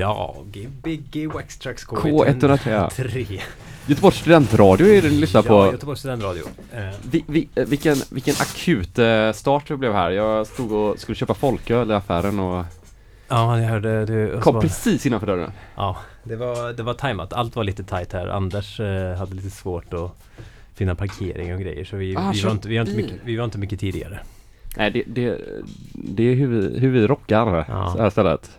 Ja, Gbg Waxtrax K103. Göteborgs studentradio är det ni lyssnar på. Ja, Göteborgs studentradio. Eh, Vi, vi, eh, vilken, vilken akut eh, start det blev här. Jag stod och skulle köpa folköl i affären och ja, jag hörde så kom precis innanför dörren. Ja, det var, det var tajmat. Allt var lite tajt här. Anders eh, hade lite svårt att finna parkering och grejer så vi, Ah, vi, var, inte, vi, var inte mycket, vi var inte mycket tidigare. Nej, det, det, det är hur vi, hur vi rockar Ja. så här stället.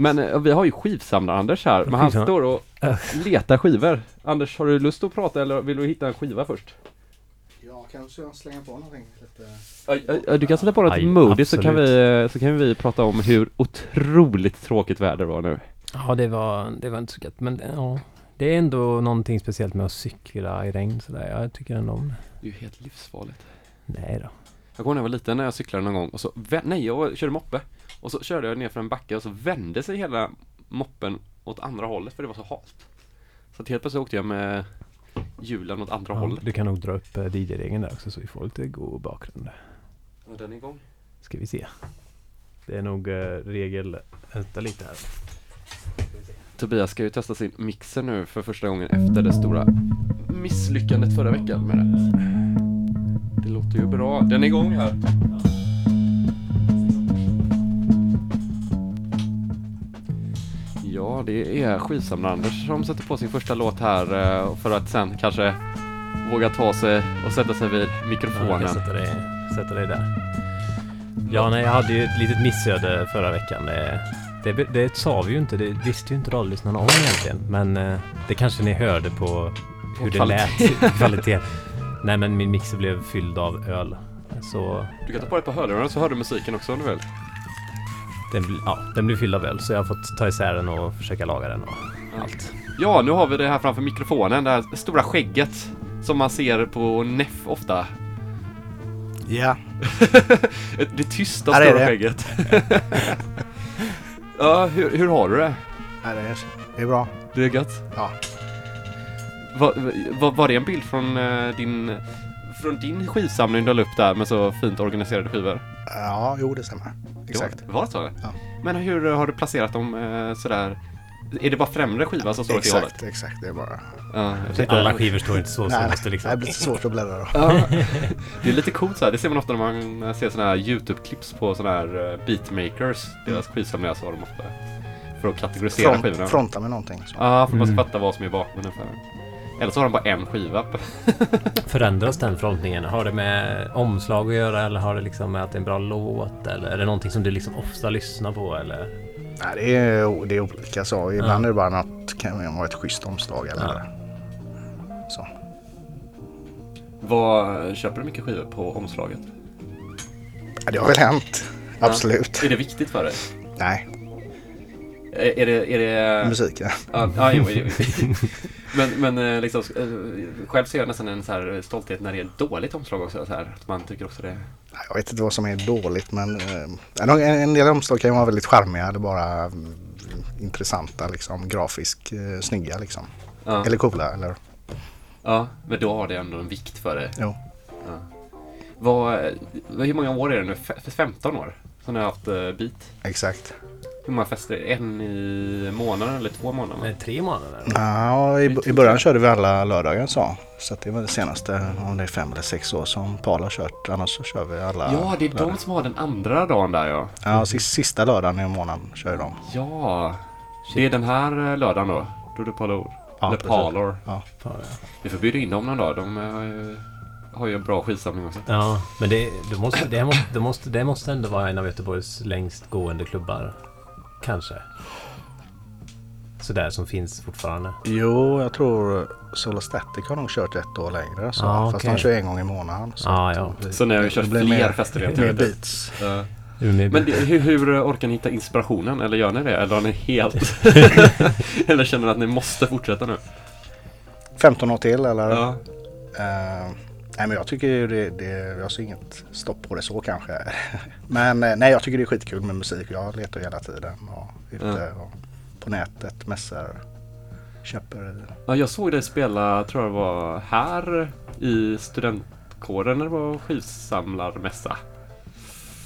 Men eh, vi har ju skivsamlar-Anders här, men han står och Äh. letar skivor. Anders, har du lust att prata eller vill du hitta en skiva först? Ja, kanske jag slänger på någonting lite. Du kan sätta på något Aj, Moody så kan, vi, eh, så kan vi prata om hur otroligt tråkigt väder var nu. Ja, det var, det var inte så gött. Men ja, det är ändå någonting speciellt med att cykla i regn sådär. Jag tycker ändå om det. Det är ju helt livsfarligt. Nej då. Jag kommer ihåg när jag var liten när jag cyklade någon gång och så, nej jag körde moppe. Och så körde jag ner för en backe och så vände sig hela moppen åt andra hållet för det var så halt. Så att helt plötsligt åkte jag med hjulen åt andra Ja, hållet. du kan nog dra upp eh, DJ-regeln där också så vi får lite god bakgrund. Ja, den är igång. Ska vi se. Det är nog eh, regel... Vänta lite här. Tobias ska ju testa sin mixer nu för första gången efter det stora misslyckandet förra veckan med det. Det låter ju bra. Den är igång här. Ja, det är skivsamlar-Anders som sätter på sin första låt här eh, för att sen kanske våga ta sig och sätta sig vid Ja, mikrofonen. kan sätta dig, sätta dig där. Ja, nej, jag hade ju ett litet missöde förra veckan. Det, det, det sa vi ju inte. Det visste ju inte radiolyssnarna om egentligen. Men eh, det kanske ni hörde på hur det lät. Kvalitet. Nej, men min mixer blev fylld av öl. Så Du kan ta på dig ett par hörlurar så hör du musiken också om du vill. Den, ja, den blev fylld av öl. Så jag har fått ta isär den och försöka laga den och allt. Ja, nu har vi det här framför mikrofonen, det här stora skägget som man ser på NEF ofta. Ja, Det tysta Ja, det är stora det. skägget. ja, hur, hur har du det? nej, det, är, det är bra. Det är gött? Ja. Var, var, var det en bild från eh, din från din skivsamling du la upp där med så fint organiserade skivor? Ja, jo det stämmer. Exakt. Ja, var det så? Ja. Men hur har du placerat dem eh, sådär? Är det bara främre skiva som står åt det hållet? Exakt, exakt. Det är bara... Ja, Alla skivor står inte så, så Nej, måste liksom... det blir svårt att bläddra då. Ja, det är lite coolt så här. Det ser man ofta när man ser sådana här YouTube-clips på sådana här eh, beatmakers. Deras skivsamlingar så har de ofta för att kategorisera skivorna. Front, fronta med någonting. Så. Ja, för att man ska Mm. fatta vad som är bakom ungefär. Eller så har de bara en skiva. Förändras den frontningen? Har det med omslag att göra eller har det liksom med att det är en bra låt? Eller är det någonting som du liksom ofta lyssnar på eller? Nej, det, är, det är olika så. Ibland Ja. är det bara något, kan det vara ett schysst omslag eller Ja. så. Vad Köper du mycket skivor på omslaget? Ja, det har väl hänt. Absolut. Är det viktigt för dig? Nej, Är, det... Är det musiken. Ja, ja jo, jo, jo. Men, men eh, liksom, eh, själv ser jag nästan en så här stolthet när det är dåligt omslag också. Så här, att man tycker också det. Jag vet inte vad som är dåligt men eh, en, en del omslag kan ju vara väldigt charmiga. Det är bara mm, intressanta liksom. Grafiskt snygga liksom. Ja, Eller coola eller ja, men då har det ändå en vikt för dig. jo. Ja. Vad, hur många år är det nu? F- 15 år? Som ni har haft uh, beat? Exakt. Hur många fester? En i månaden eller två månader? Det tre månader? Ja, i, i början körde vi alla lördagar så. Så det var det senaste, om det är fem eller sex år som Paul har kört. Annars så kör vi alla Ja, det är de lördagar. som har den andra dagen där ja. Ja, sista, lördagen i månaden kör de. Ja, det är den här eh, lördagen då. Då är det Parlor. Ja, Eller. Parlor. Ja. Vi får bjuda in dem någon dag. De eh, har ju, har ju en bra skivsamling också. Ja, men det, det, måste, det, måste, det, måste, det måste ändå vara en av Göteborgs längst gående klubbar. Kanske. Sådär som finns fortfarande. Jo, jag tror Solar Static har nog kört ett år längre. Så. Ja, Fast okej. de kör en gång i månaden. Så, Ja, att ja. Så ni har ju kört fler mer- fester helt Mer beats. Ja. Men, hur, hur orkar ni hitta inspirationen? Eller gör ni det? Eller har ni helt... eller känner ni att ni måste fortsätta nu? 15 år till eller? Ja. Eh, nej men jag tycker det, det, jag ser inget stopp på det så kanske. men eh, nej jag tycker det är skitkul med musik. Jag letar hela tiden och ute och på nätet, mässor, köper. ja, jag såg dig spela, tror jag det var här i studentkåren när det var skivsamlarmässa.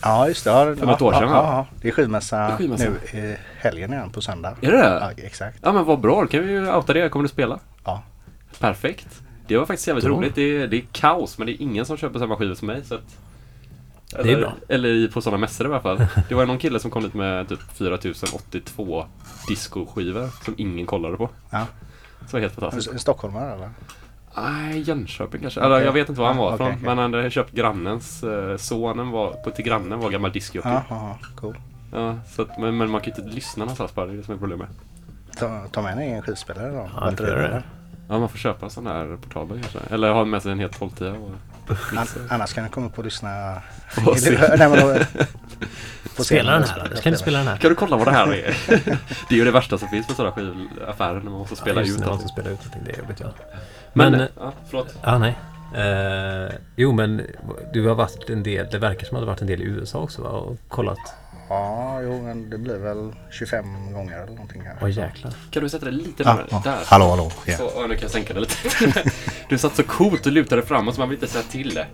Ja just det. Ja, För något år sedan, ja, ja. Det är skivmässa, skivmässa. nu i helgen igen på söndag. Är det det? Ja, exakt. Ja men vad bra, då kan vi ju outa det. Kommer du spela? Ja. Perfekt. Det var faktiskt jävligt Bra. roligt. Det är, det är kaos men det är ingen som köper samma skivor som mig. Så att, eller, Det är bra. Eller på sådana mässor i alla fall. Det var någon kille som kom dit med typ 4082 discoskivor som ingen kollade på. Ja. Så helt fantastiskt. En stockholmare eller? Nej, Jönköping kanske. Eller Okej. jag vet inte var han Ja, var okej, från. okej. Men han hade köpt grannens, eh, sonen var, på till grannen var gammal discjockey. Ja, Ja. ja, cool. så att, men, men man kan ju inte lyssna någonstans bara, det är det som är problemet. Ta, ta med en egen skivspelare då. Ja, det. Ja, man får köpa en sån där portabel kanske. Eller ha med sig en helt 12 och An, annars kan du komma upp och lyssna. På på Spela den här Anders. Kan du spela den här? Kan du kolla vad det här är? det är ju det värsta som finns med sådana skivaffärer när man måste spela ja, just ut man allting. måste spela ut någonting. Det är jobbigt ja. Men, Men, eh, ja, förlåt. ja nej. Eh, jo men du har varit en del, det verkar som att du har varit en del i USA också va? Och kollat. Ja, jo, men det blir väl 25 gånger eller någonting här. Åh jäklar. Kan du sätta dig lite närmare? ja. Där. Hallå, hallå. Ja. Så, ja, nu kan jag sänka det lite. du satt så coolt och lutade framåt så man vill inte säga till det.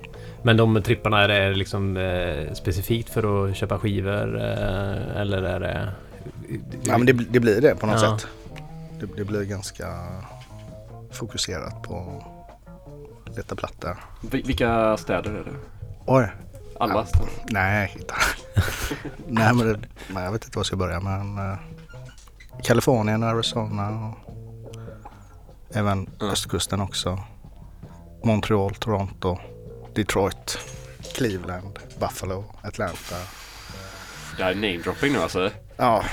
Men de tripparna, är det liksom eh, specifikt för att köpa skivor? Eh, eller är det... Ja, men det, det blir det på något Ja. sätt. Det, det blir ganska fokuserat på leta plattor. Vi- Vilka städer är det? Oj, Alla Ja. nej, inte. nej, men det, nej, jag vet inte var jag ska börja men uh, Kalifornien, Arizona och även Ja. östkusten också. Montreal, Toronto, Detroit, Cleveland, Buffalo, Atlanta. Det här är namedropping nu alltså. Ja,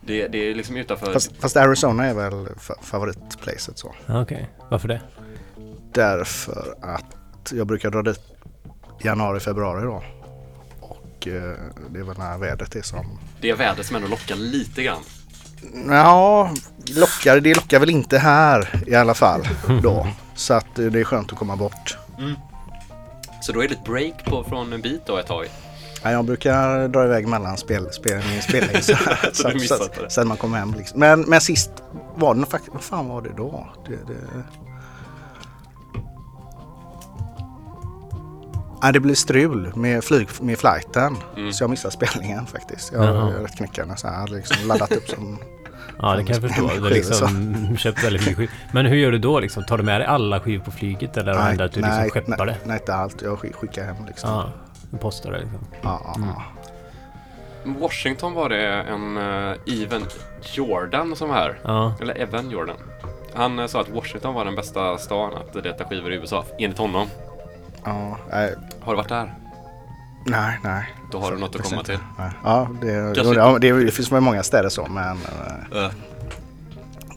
Det, det är liksom utanför... fast, fast Arizona är väl fa- favoritplacet så. Ja, Okej, varför det? Därför att jag brukar dra dit januari, februari då. Och eh, det är väl när vädret är som... Det är vädret som ändå lockar lite grann. Ja, lockar, det lockar väl inte här i alla fall då. Så att eh, det är skönt att komma bort. Så då är det ett break på, från en bit då ett tag. Ja, jag brukar dra iväg mellan spel, och spelning så, Så så, du så, det. sen man kommer hem. Liksom. Men, men sist var det nog faktiskt, vad fan var det då? Det, det... Ja, det blev strul med, flyg, med flighten. Mm. Så jag missade spelningen faktiskt. Jag är rätt knäckande så här. Liksom laddat upp som... Ja, det kan jag förstå. Du har liksom köpt väldigt mycket skivor. Men hur gör du då liksom? Tar du med dig alla skivor på flyget eller händer det att du liksom skeppar det? nej, nej, inte allt. Jag skick- skickar hem liksom. Ja, du postar det liksom. Ja, ja. Washington var det en uh, Even Jordan som var här. Ja, Eller Evan Jordan. Han eh, sa att Washington var den bästa stan att leta skivor i USA, enligt honom. ja nej, Har du varit där? nej, nej. Då har du något att komma till. Nej. Ja, det, jo, ja, det, det finns väl många städer så men Uh.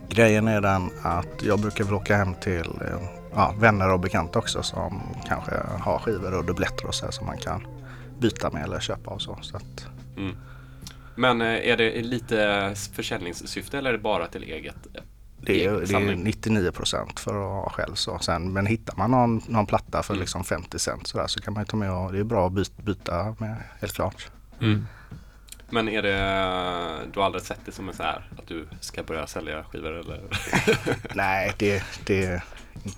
grejen är den att jag brukar väl åka hem till eh, ja, vänner och bekanta också som kanske har skivor och dubbletter och så här som man kan byta med eller köpa och så. så att, Mm. Men eh, är det lite försäljningssyfte eller är det bara till eget? Det, är, det är samling? 99 procent för att ha själv så. Sen, men hittar man någon, någon platta för Mm. liksom 50 cent så, där, så kan man ta med och det är bra att byta, byta med helt klart. mm. Men är det, du har aldrig sett det som en så här att du ska börja sälja skivor eller? Nej, det, det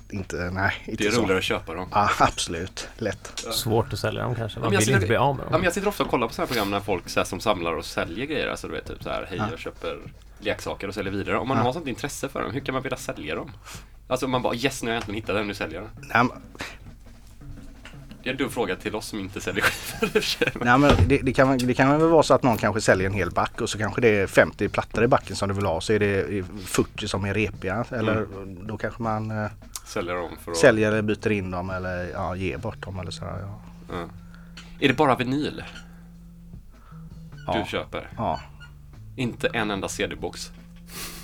inte, nej. Inte Det är så. roligare att köpa dem. Ja, absolut. Lätt. svårt att sälja dem kanske. Ja, Man men jag vill ser- inte bli av med Ja, dem. men jag sitter ofta och kollar på sådana här program när folk så här, som samlar och säljer grejer. Alltså du vet typ så här, hej Ja. jag köper leksaker och säljer vidare. Om man Ja. har sånt intresse för dem, hur kan man vilja sälja dem? Alltså man bara yes nu har jag äntligen hittat den, nu säljer jag den. Det är en dum fråga till oss som inte säljer skivor. Nej men det, det, kan, det kan väl vara så att någon kanske säljer en hel back och så kanske det är 50 plattor i backen som du vill ha så är det 40 som är repiga. Eller då kanske man eh, Säljer dem för att... säljer eller byter in dem eller ja, ger bort dem eller sådär. Ja. Ja. Är det bara vinyl du Ja. köper? ja. Inte en enda CD-box?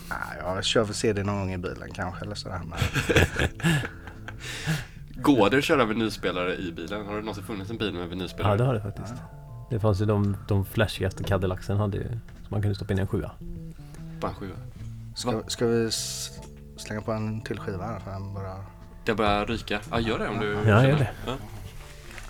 Nej, jag kör väl CD någon gång i bilen kanske eller sådär. Men, Går det att köra vinylspelare i bilen? Har det någonsin funnits en bil med vinylspelare? Ja, det har det faktiskt. Det fanns ju de, de flashigaste Cadillacsen hade ju, så man kunde stoppa in en sjua. Bara en sjua. ska, ska vi slänga på en till skiva här? För den börjar... Det börjar ryka. Ja, gör det om du Ja, gör det. Ja.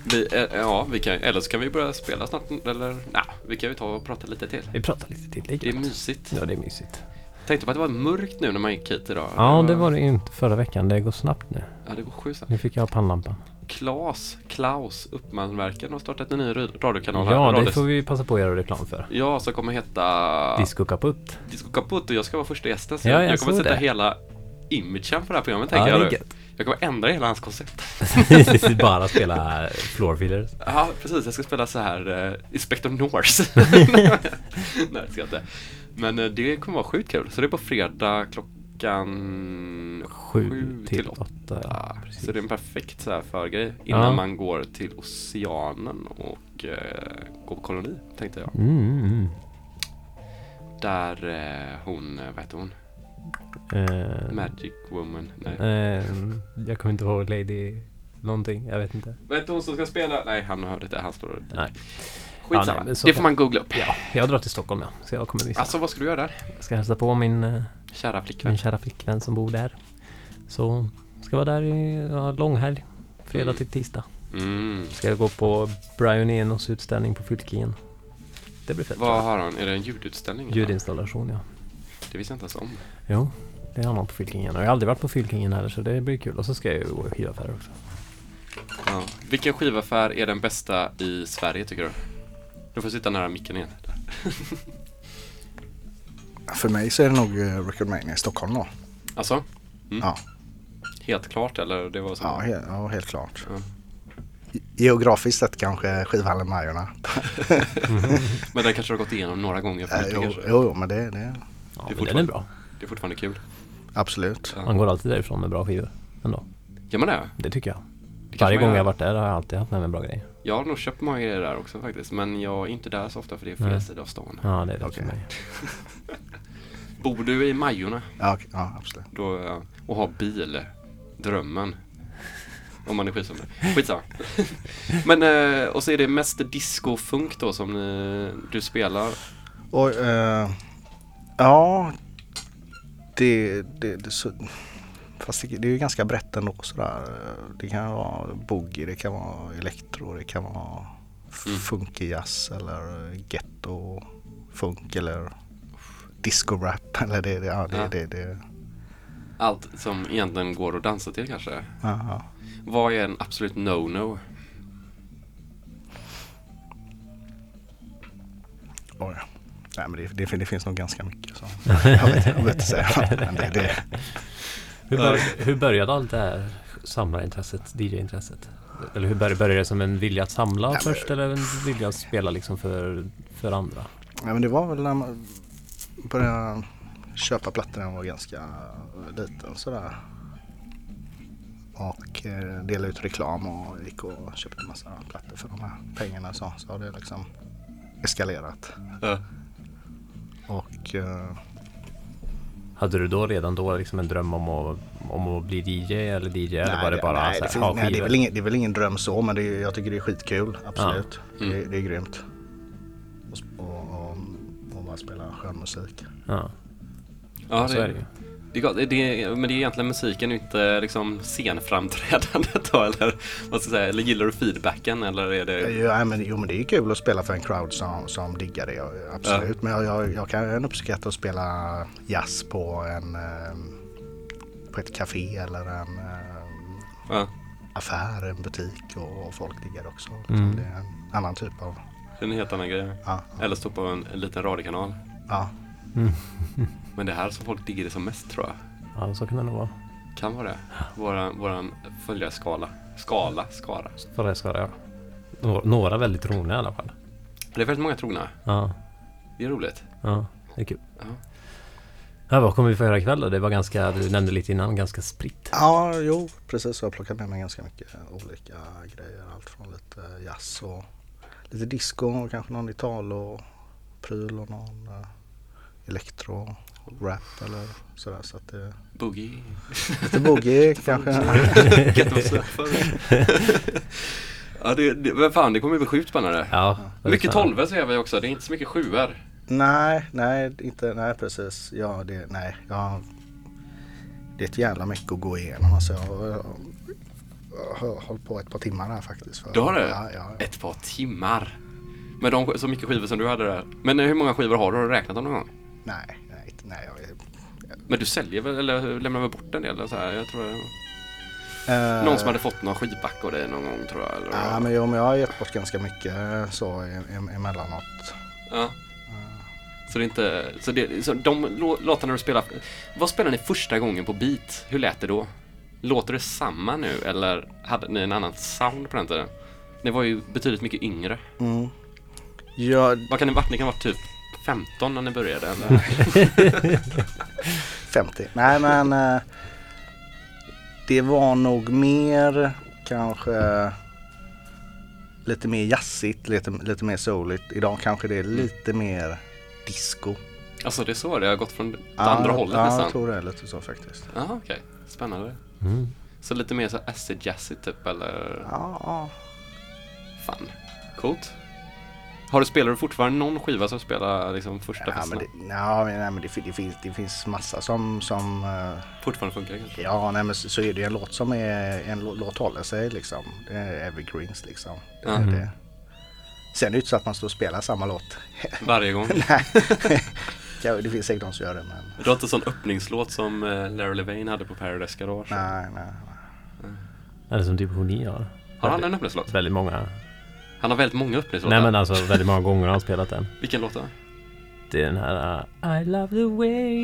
Vi, eh, ja, vi kan, eller så kan vi börja spela snart. Eller, nej, vi kan ju ta och prata lite till. Vi pratar lite till. Det är mysigt. Ja, det är mysigt. Tänkte på att det var mörkt nu när man gick hit idag. Ja, det var det inte förra veckan. Det går snabbt nu. Ja, det går sjukt snabbt. Nu fick jag ha pannlampan. Klas, Klaus Uppmanverken har startat en ny radiokanal här. Ja, det Radios- får vi passa på att göra reklam för. Ja, som kommer heta Disco Kaputt. Disco Kaputt och jag ska vara första gästen. Så Ja, jag jag kommer sätta det. hela imagen för det här programmet Ja, tänker det jag. Jag kommer ändra hela hans koncept. Bara spela floor fillers. Ja, precis. Jag ska spela så här uh, Inspector Norse. Nej, det ska jag inte. Men eh, det kommer vara sjukt kul. Så det är på fredag klockan Sju till åtta. Ja, så det är en perfekt så här förgrej innan Ja. man går till oceanen och eh, går på koloni, tänkte jag. Mm, mm, mm. Där eh, hon, eh, vad heter hon? Eh, Magic Woman? Nej. eh, jag kommer inte ihåg Lady någonting. Jag vet inte. Vad heter hon som ska spela? Nej, han hörde inte. Han står där. Nej. Skitsamma. Ja, nej, det får man googla upp. Ja, jag drar till Stockholm ja. Så jag kommer missa. Alltså, vad ska du göra där? Jag ska hälsa på min, eh, Kära flickvän. min kära flickvän som bor där. Så ska vara där i ja, långhelg. Fredag Mm. till tisdag. Mm. Ska jag gå på Brian Enos utställning på Fylkingen. Det blir fett. Vad har han? Är det en ljudutställning? Ljudinstallation ja. Det visste jag inte ens om. Jo, det har man på Fylkingen. Och jag har aldrig varit på Fylkingen heller så det blir kul. Och så ska jag ju gå i skivaffärer också. Ja. Vilken skivaffär är den bästa i Sverige tycker du? Du får sitta nära micken igen. Där. För mig så är det nog eh, Record Mania i Stockholm då. Alltså? Mm. Ja. Helt klart eller det var så? Ja, he- ja helt klart. Ja. Geografiskt sett kanske skivhallen Majorna. Men den kanske har gått igenom några gånger mycket jo, jo, men det, det Ja, Det är men den är bra. Det är fortfarande kul. absolut. Ja. Man går alltid därifrån med bra skivor. Ändå. Gör man det? Det tycker jag. det Varje gång jag har varit där har jag alltid haft med mig bra grejer. Jag har nog köpt många grejer där också faktiskt. Men jag är inte där så ofta för det är fel Nej. sida av stan. Ja, det är det Okej. för mig. Bor du i Majorna Ja, okej, ja absolut. då, eh, och har bil, drömmen. Om man är skitsamma. Skitsamma. Men, eh, och så är det mest disco och funk då som ni, du spelar. Och, eh, ja, det, det, det, så, fast det, det är ju ganska brett ändå sådär. Det kan vara boogie, det kan vara elektro, det kan vara Mm. funky jazz eller ghetto funk eller disco rap eller det, det, ja, det, Ja. det, det, Allt som egentligen går att dansa till kanske. ja, ja. Vad är en absolut no-no? Oj. Nej men det, det, det finns nog ganska mycket så. Jag vet, jag vet inte säga. Men det, det, Hur, bör, hur började allt det här samlarintresset, DJ-intresset? Eller hur började, började det som en vilja att samla först eller en vilja att spela liksom för, för andra? Ja, men det var väl när man började köpa plattor när man var ganska liten sådär. Och eh, delade ut reklam och gick och köpte en massa plattor för de här pengarna. Så, så har det liksom eskalerat. Ja. Och eh, Hade du då redan då liksom en dröm om att, om att bli DJ eller DJ? eller var det bara nej, så det, finns, nej, det, är väl ingen, det är väl ingen dröm så men det är, jag tycker det är skitkul. Absolut. Ja. Mm. Det, det är grymt. Och, och, och, och bara spela skön musik. Ja, Ja, så är det ju. Det är, gott. det är, men det är egentligen musiken, inte liksom scenframträdandet då, eller vad ska jag säga, eller gillar du feedbacken eller är det... Ja, men, jo men det är kul att spela för en crowd som, som diggar det. Absolut. Men jag, jag, jag kan uppskatta att spela jazz på en eh, på ett café eller en eh, Ja, affär, en butik och, och folk diggar också. Mm. Det är en annan typ av... det är en helt annan grej. Ja, Eller stå på en, en liten radiokanal. ja, Mm. Men det här som folk digger det som mest tror jag. Ja, så kan det nog vara. Kan vara det. Våran, våran följarskala. Skala, skara. För det ska det, ja. Några, några väldigt trogna i alla fall. Det är väldigt många trogna. Ja, Det är roligt. ja, det är kul. Ja. Ja, vad kommer vi få göra ikväll då? Det var ganska, du nämnde lite innan, ganska spritt. ja jo precis. Jag har plockat med mig ganska mycket olika grejer. Allt från lite jazz och lite disco och kanske någon Italo-pryl och någon eh, elektro rap eller sådär. Så att det, Boogie. lite boogie kanske. Ja, det, det, men fan, det kommer bli sjukt spännande. Ja, Mycket tolvor ser vi också. Det är inte så mycket sjuor. Nej, nej, inte, nej precis. Ja, det, nej, jag, det är ett jävla mycket att gå igenom. Alltså, jag, jag, jag har hållit på ett par timmar här faktiskt. För, Du har det? Ja, ja, ja. Ett par timmar. Med de, så mycket skivor som du hade där. Men hur många skivor har du? Har du räknat dem någon gång? Nej, nej, nej. Jag, Men du säljer väl, eller lämnar väl bort en del? Så här, jag tror... Eh, Någon som hade fått någon skivback av dig någon gång tror jag? Eller? Ja, men jo, men jag har gett bort ganska mycket så e- em- emellanåt. Ja. Så det är inte, så, det, så de lå- låtarna du spelar, vad spelade ni första gången på beat? Hur lät det då? Låter det samma nu eller hade ni en annan sound på den tiden? Ni var ju betydligt mycket yngre. Mm. Ja, Vad kan ni varit? Ni kan varit typ 15 när ni började eller? 50. Nej men eh, det var nog mer kanske lite mer jazzigt, lite, lite mer souligt. Idag kanske det är lite mer disco. Alltså det är så det har gått från det Ja, andra hållet ja, nästan? jag tror det är lite så faktiskt. Ja, okej. Spännande. Mm. Så lite mer så acid jazzy typ eller? Ja, ja. Fan. Coolt. Har du, spelar du fortfarande någon skiva som spelar liksom första Ja, festen? men det, men, nej, men det, det, finns, det finns massa som, som eh, Fortfarande funkar kanske? ja, nej, men så, så är det ju en låt som är, en lå- låt håller sig liksom. Det är evergreens liksom. Det Mhm. det. Sen är det inte så att man står och spelar samma låt. Varje gång? nej, Ja, det finns säkert de som gör det men Du har inte en sån öppningslåt som eh, Larry Levain hade på Paradise Garage? nej, nej. Eller som typ Honi har. Har han en öppningslåt? Väldigt många. Han har väldigt många öppningslåtar. Nej men alltså väldigt många gånger har han spelat den. Vilken låt då? Det är den här uh, I love the way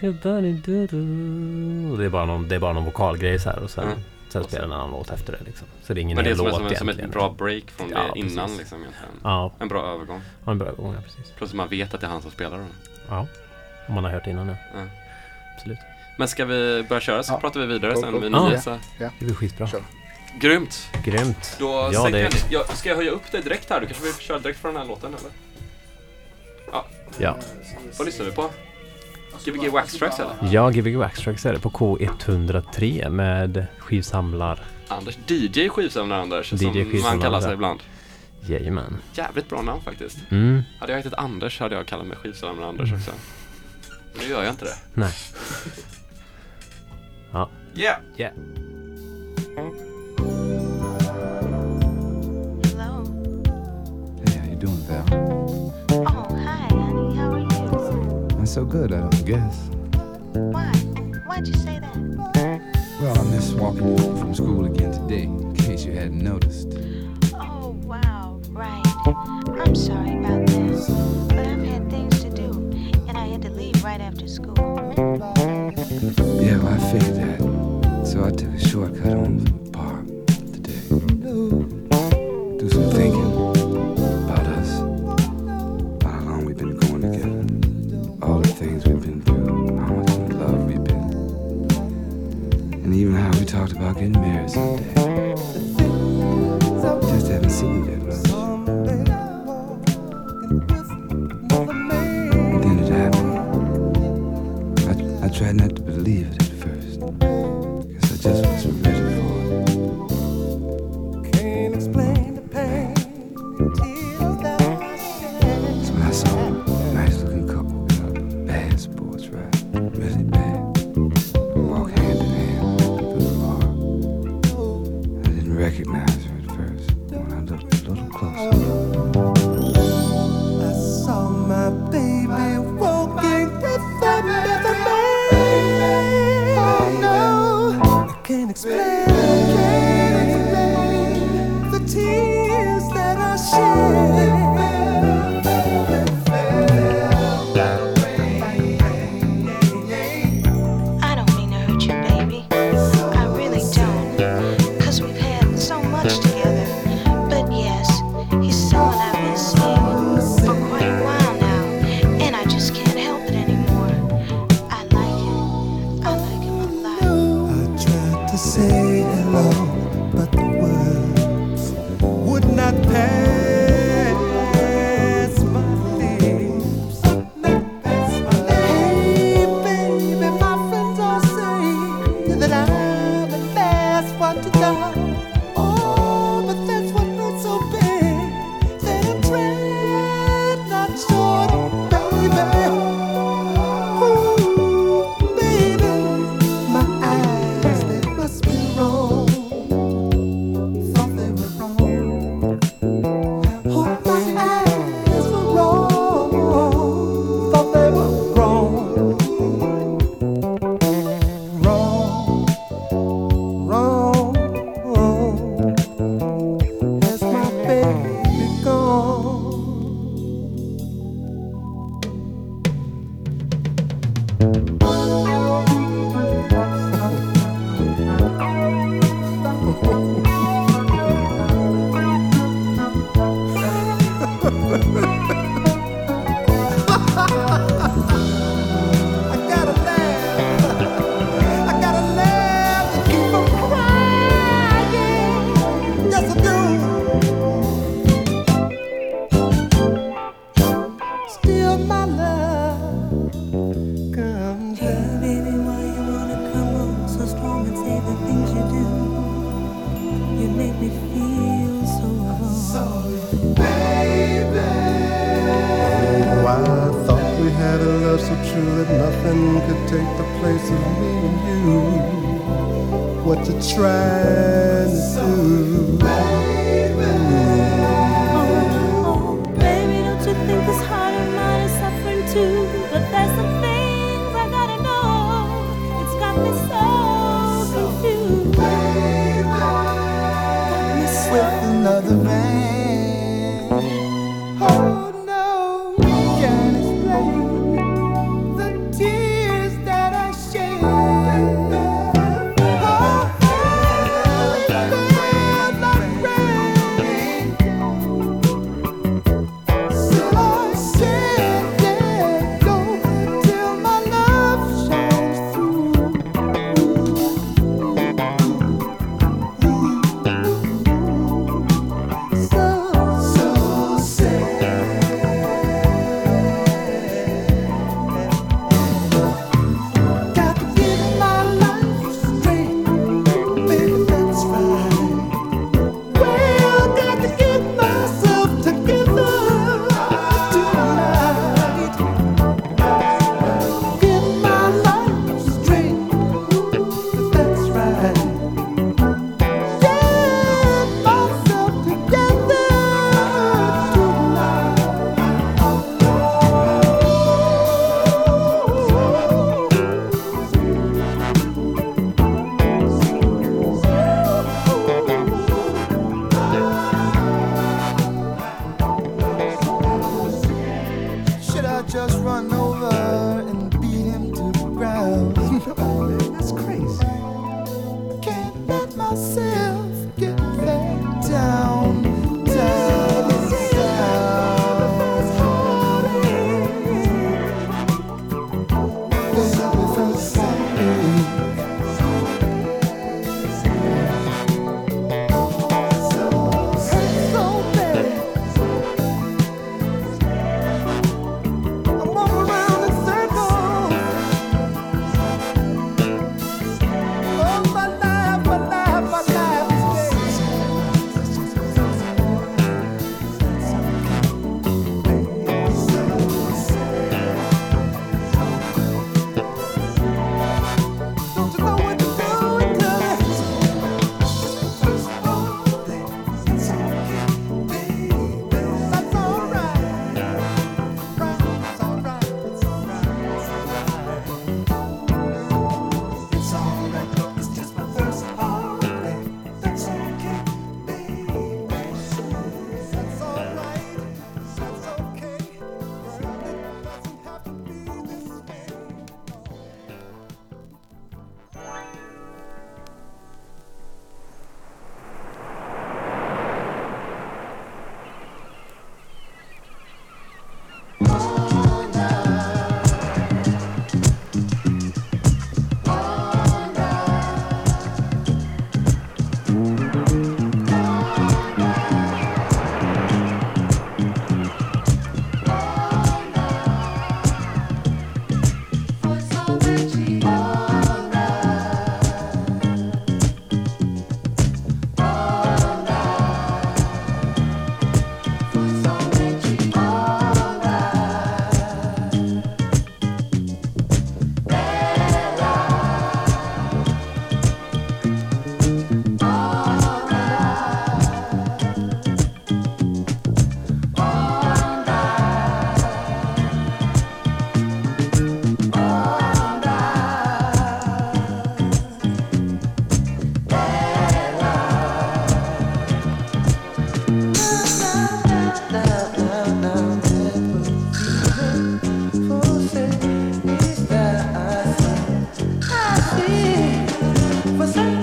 you're burning do do. Och Det är bara någon, det är bara någon vokalgrej så här och sen, Mm. sen Och spelar en annan låt efter det liksom. Så det är ingen Men det är som, låt som, som egentligen. ett bra break från Ja, det innan precis. liksom egentligen. Ja, En bra övergång. har en bra gång, ja, precis. Plus att man vet att det är han som spelar då. Ja, om man har hört innan nu. Ja. Absolut. Men ska vi börja köra så Ja. pratar vi vidare Cool, sen cool. med Ja. så. Det blir skitbra. Kör. Grymt! Grymt. Då Ja, det- jag, ska jag höja upp det direkt här? Du kanske vill köra direkt från den här låten eller? Ja. Vad lyssnar vi på? Gbg Wax Tracks eller? Ja, Gbg Waxtrax är det på K103 med skivsamlar. Anders, DJ skivsamlare Anders, DJ som man skivsamlare. kallar sig ibland. Jajamän. Jävligt bra namn faktiskt. Mm, Hade jag hetat Anders hade jag kallat mig skivsamlare Anders också. Nu gör jag inte det. nej. Ja. Yeah! Yeah. Hello. Hey, how you doing, Val? Oh, hi, honey. How are you? I'm so good, I don't guess. Why? Why'd you say that? Well, I missed walking home from school again today, in case you hadn't noticed. Oh, wow. Right. I'm sorry about that. But I've had things to do, and I had to leave right after school. Yeah, well, I figured that. So I took a shortcut home fucking mirror someday. Just haven't seen you.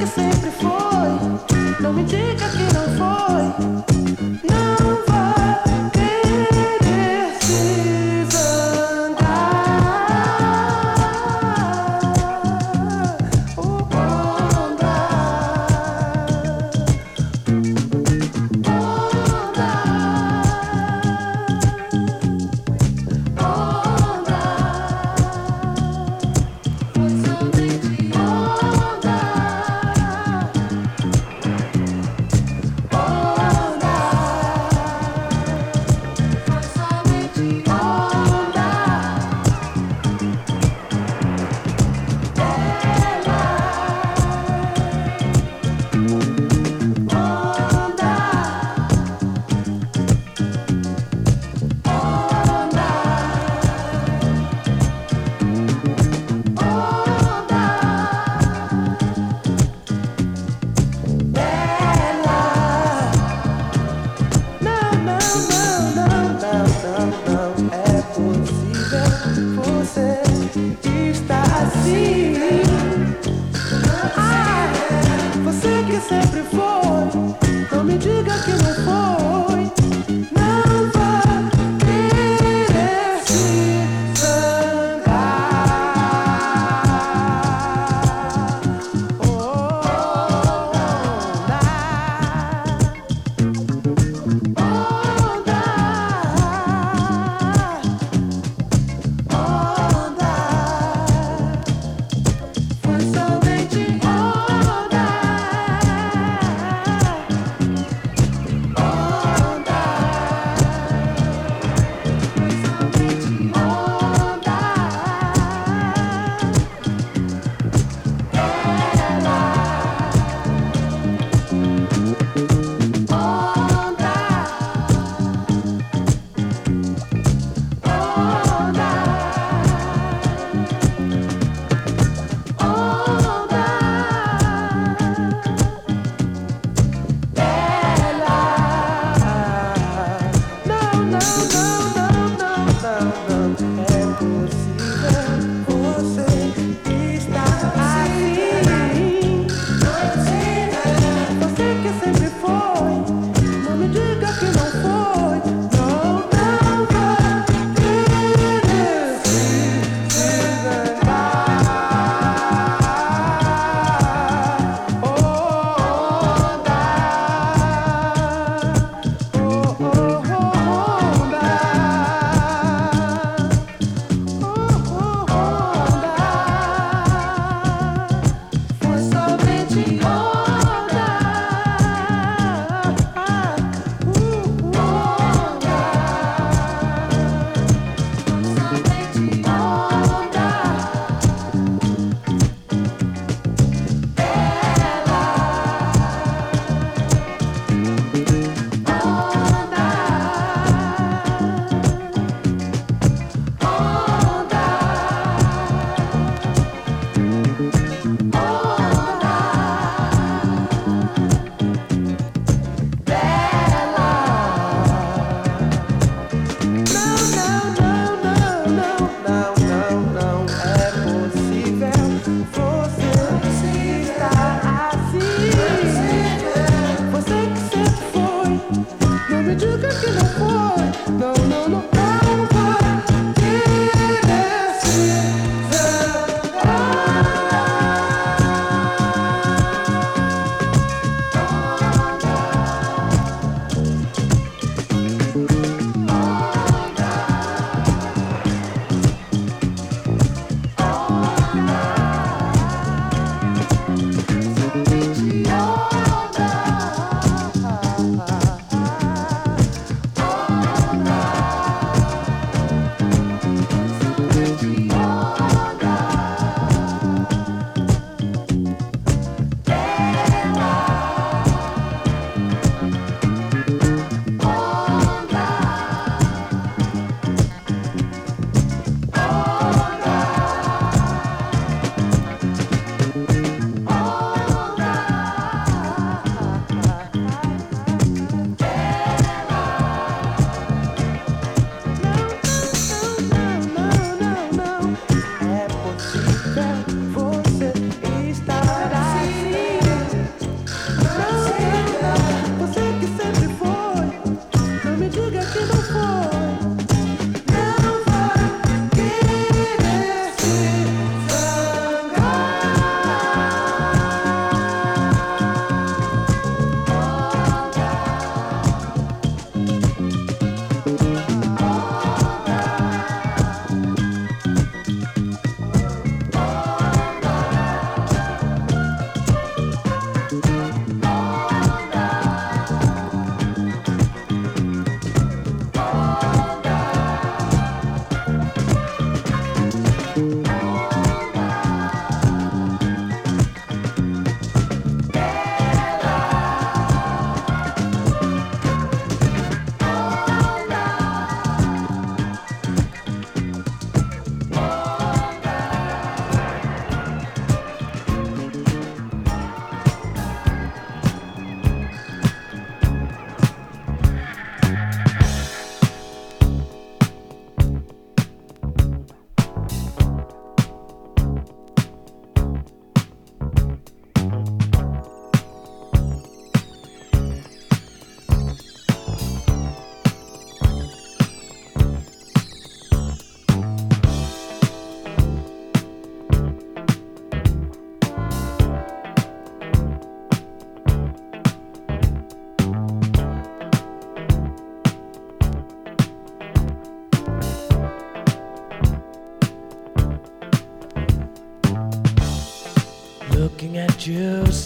que sempre foi. Não me diga.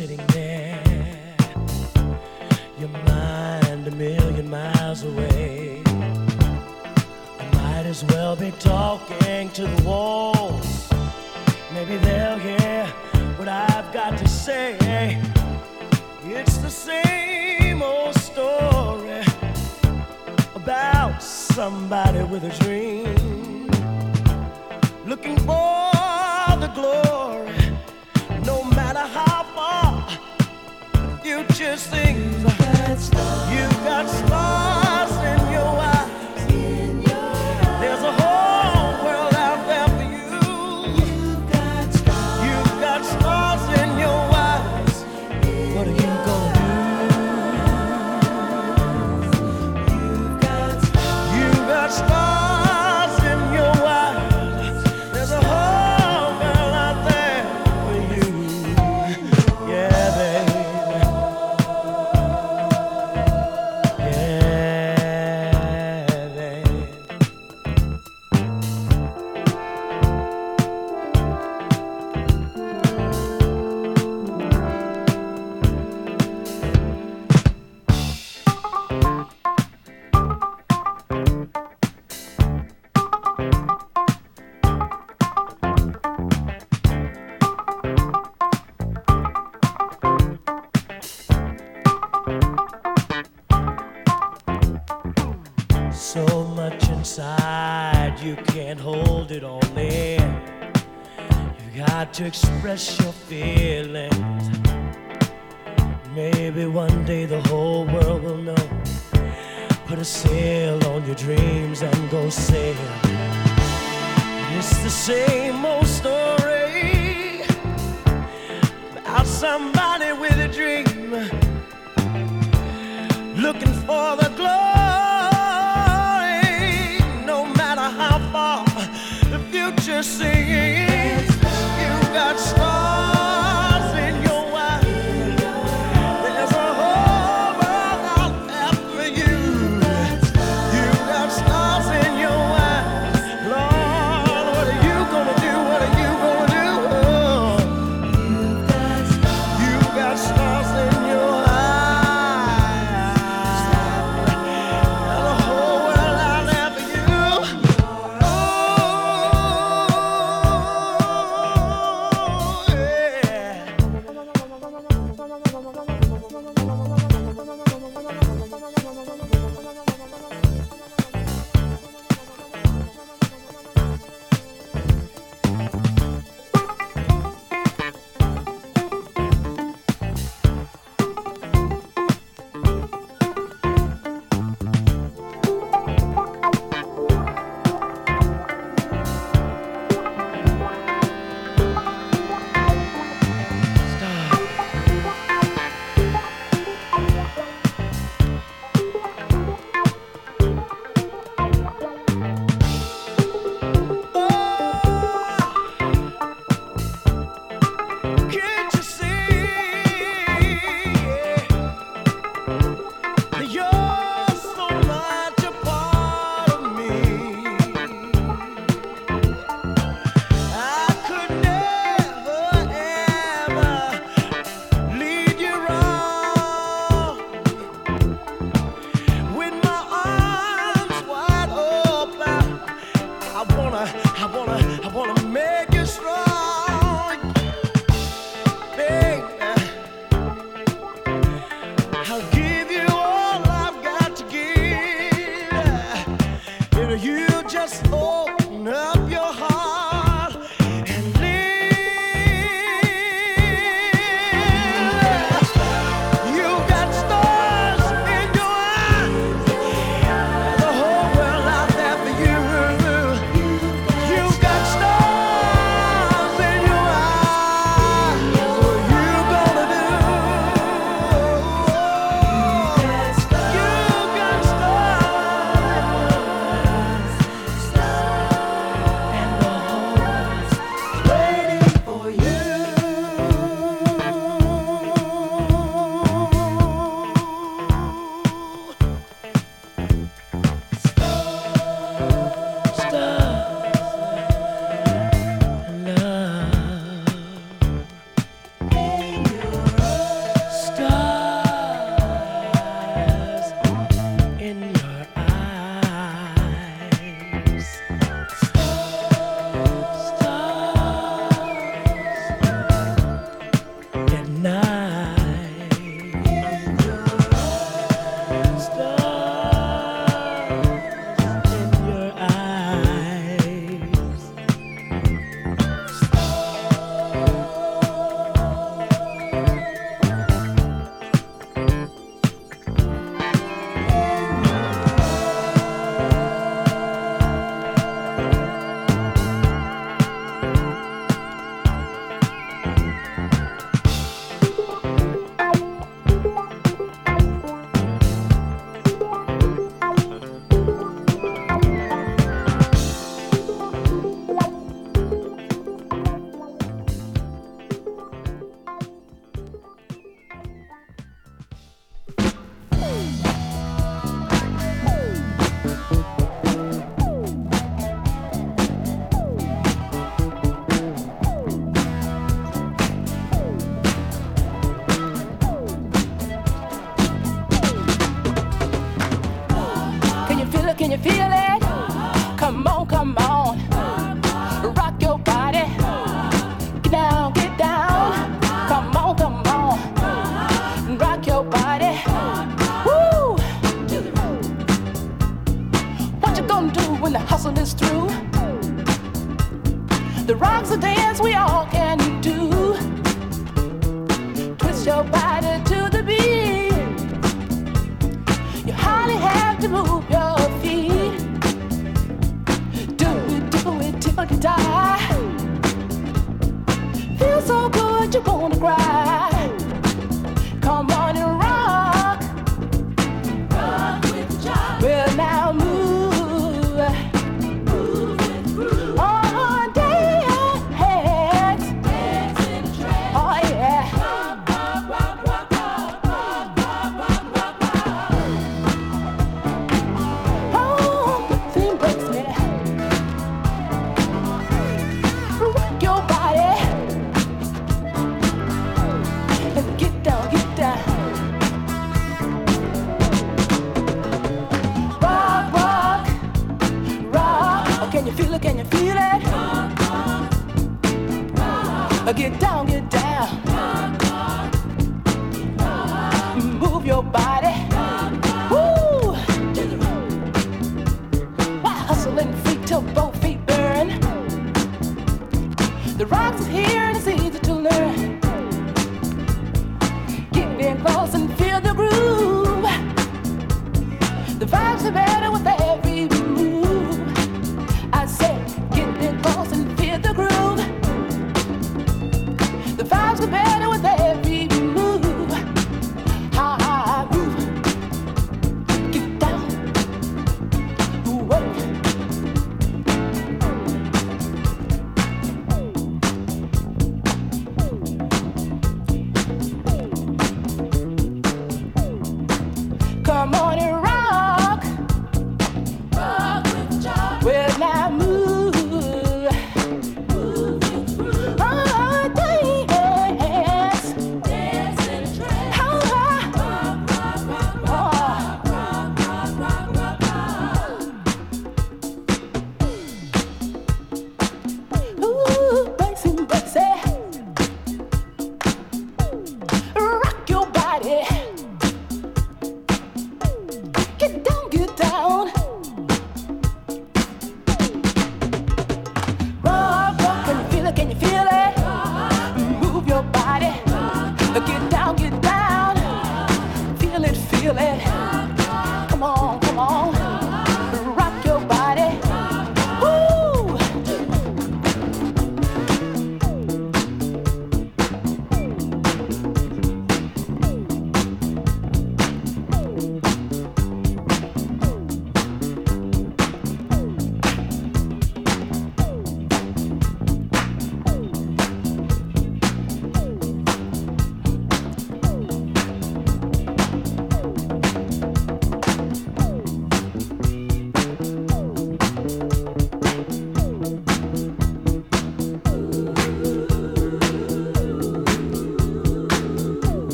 sitting there, your mind a million miles away. I might as well be talking to the walls. Maybe they'll hear what I've got to say. It's the same old story about somebody with a dream. Looking for to express your